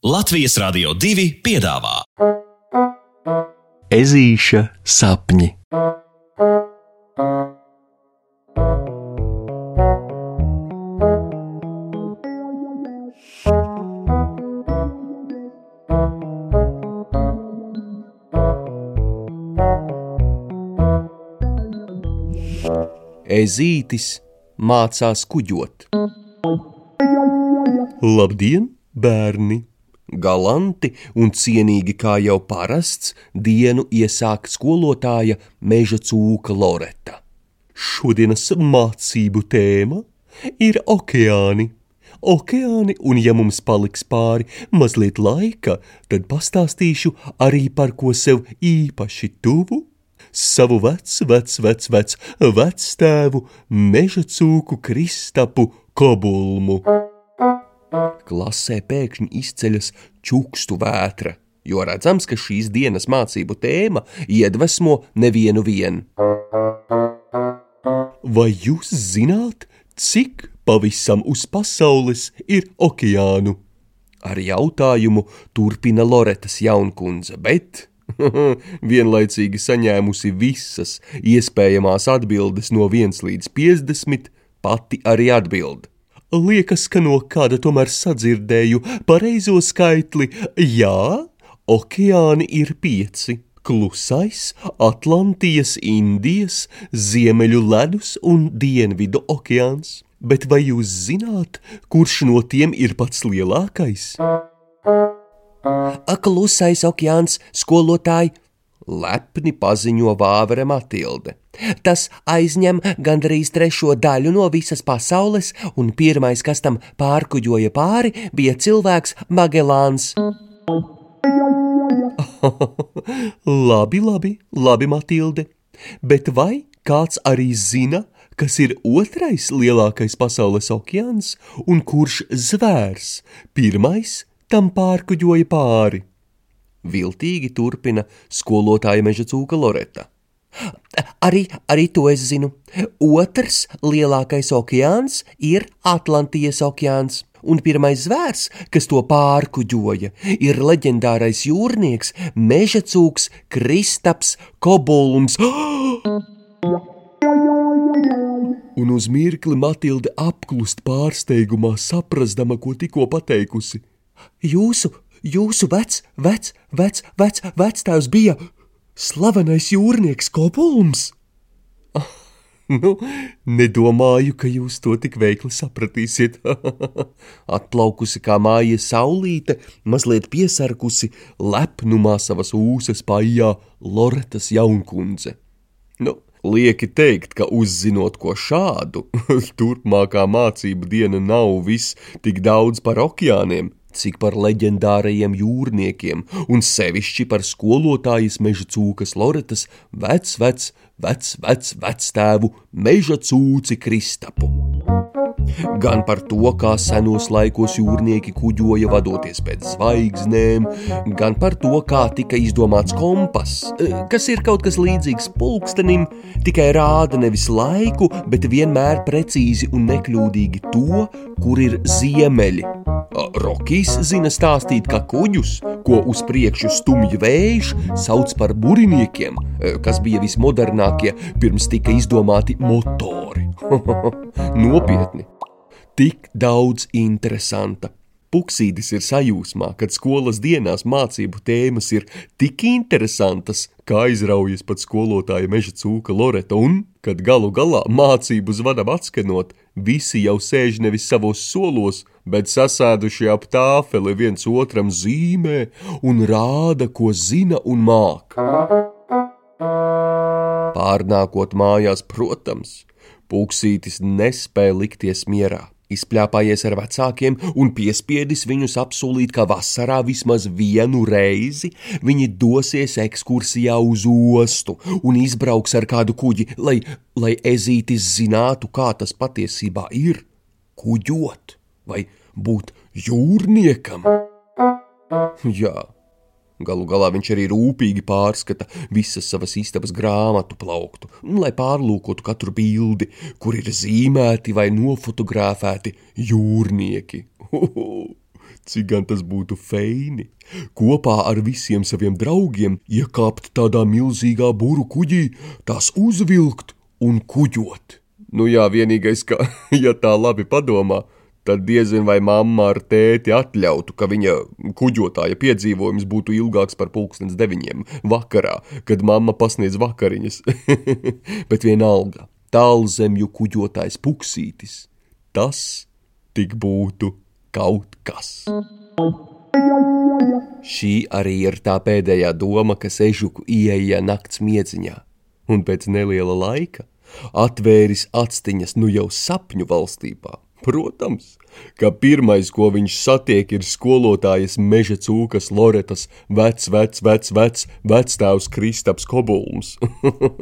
Latvijas Rādio 2 piedāvā Ezīša sapņi. Ezītis mācās kuģot. Labdien, bērni! Galanti un cienīgi kā jau parasts, dienu iesāk skolotāja meža cūka Loreta. Šodienas mācību tēma ir okeāni. Okeāni, un ja mums paliks pāri mazliet laika, tad pastāstīšu arī par ko sev īpaši tuvu savu vecu, vecu, vecu, vecu, vectēvu, meža cūku Kristapu Kobulmu. Klasē pēkšņi izceļas čukstu vētra, jo redzams, ka šīs dienas mācību tēma iedvesmo nevienu vienu. Vai jūs zināt, cik pavisam uz pasaules ir okeānu? Ar jautājumu turpina Loretas jaunkundze, bet vienlaicīgi saņēmusi visas iespējamās atbildes no 1 līdz 50, pati arī atbild. Liekas, ka no kāda tomēr sadzirdēju pareizo skaitli. Jā, okeāni ir pieci. Klusais, Atlantijas, Indijas, Ziemeļu ledus un Dienvidu okeāns. Bet vai jūs zināt, kurš no tiem ir pats lielākais? Klusais okeāns, skolotāji, lepni paziņo Vāvere Matilde. Tas aizņem gandrīz trešo daļu no visas pasaules, un pirmais, kas tam pārkuģoja pāri, bija cilvēks Magelāns. labi, labi, labi, Matilde, bet vai kāds arī zina, kas ir otrais lielākais pasaules okeāns un kurš zvērs pirmais tam pārkuģoja pāri? Viltīgi turpina skolotāja meža cūka Loreta. Arī, arī to es zinu. Otrs lielākais okeāns ir Atlantijas okeāns, un pirmais zvērs, kas to pārkuģoja, ir leģendārais jūrnieks, meža cūks Kristaps Kobulms. Un uz mirkli Matilde apklust pārsteigumā, saprastama, ko tikko pateikusi. Jūsu, jūsu vec, vec, vec, vec, vectēvs bija slavenais jūrnieks Kopulms. Ah, nu, nedomāju, ka jūs to tik veikli sapratīsiet. Atplaukusi kā māja saulīte, mazliet piesarkusi lepnumā savas ūsas paijā Loretas jaunkundze. Nu, Lieki teikt, ka uzzinot ko šādu, turpmākā mācību diena nav viss tik daudz par okeāniem, cik par leģendārajiem jūrniekiem un sevišķi par skolotājas meža cūkas Loretas vec, vec, vec, vec, vectēvu meža cūci Kristapu gan par to, kā senos laikos jūrnieki kuģoja vadoties pēc zvaigznēm, gan par to, kā tika izdomāts kompass, e, kas ir kaut kas līdzīgs pulkstenim, tikai rāda nevis laiku, bet vienmēr precīzi un nekļūdīgi to, kur ir ziemeļi. Rokijs zina stāstīt, ka kuģus, ko uz priekšu stumj vējš, sauc par buriniekiem, e, kas bija vismodernākie pirms tika izdomāti motori. Nopietni! tik daudz interesanta. Puksītis ir sajūsmā, kad skolas dienās mācību tēmas ir tik interesantas, kā aizraujas pat skolotāja meža cūka Loreta, un, kad galu galā mācību zvanam atskanot, visi jau sēž nevis savos solos, bet sasēduši ap tāfeli viens otram zīmē un rāda, ko zina un māk. Pārnākot mājās, protams, Puksītis nespēja likties mierā izpļāpājies ar vecākiem un piespiedis viņus apsolīt, ka vasarā vismaz vienu reizi viņi dosies ekskursijā uz ostu un izbrauks ar kādu kuģi, lai, lai ezītis zinātu, kā tas patiesībā ir kuģot vai būt jūrniekam. Jā, Galu galā viņš arī rūpīgi pārskata visas savas istabas grāmatu plauktu, lai pārlūkotu katru bildi, kur ir zīmēti vai nofotografēti jūrnieki. Uhu, Cik gan tas būtu feini, kopā ar visiem saviem draugiem iekāpt tādā milzīgā būru kuģī, tās uzvilkt un kuģot. Nu jā, vienīgais, ka, ja tā labi padomā, tad diezin vai mamma ar tēti atļautu, ka viņa kuģotāja piedzīvojums būtu ilgāks par pulkstens deviņiem vakarā, kad mamma pasniedz vakariņas. Bet vienalga, tālzemju kuģotājs puksītis, tas tik būtu kaut kas. Šī arī ir tā pēdējā doma, kas ežuku ieeja nakts miedziņā, un pēc neliela laika atvēris actiņas nu jau sapņu valstībā. Protams, ka pirmais, ko viņš satiek, ir skolotājas meža cūkas Loretas vecs, vecs, vecs, vecs, vectēvs Kristaps Kobulms.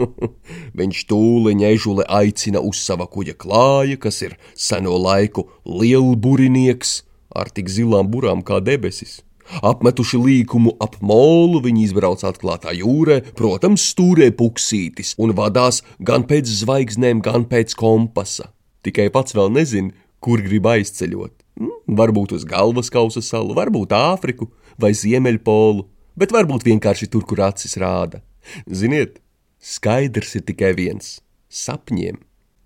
viņš tūliņ ežule aicina uz sava kuģa klāja, kas ir seno laiku lielburinieks ar tik zilām burām kā debesis. Apmetuši līkumu ap molu, viņi izbrauc atklātā jūrē, protams, stūrē puksītis un vadās gan pēc zvaigznēm, gan pēc kompasa. Tikai pats vēl nezina, kur grib aizceļot. Hmm, varbūt uz galvas kausa salu, varbūt Āfriku vai Ziemeļpolu, bet varbūt vienkārši tur, kur acis rāda. Ziniet, skaidrs ir tikai viens - sapņiem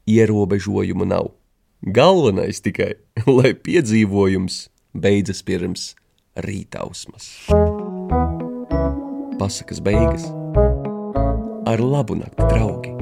ierobežojumu nav. Galvenais tikai, lai piedzīvojums beidzas pirms rītausmas. Pasakas beigas ar labu nakti, draugi!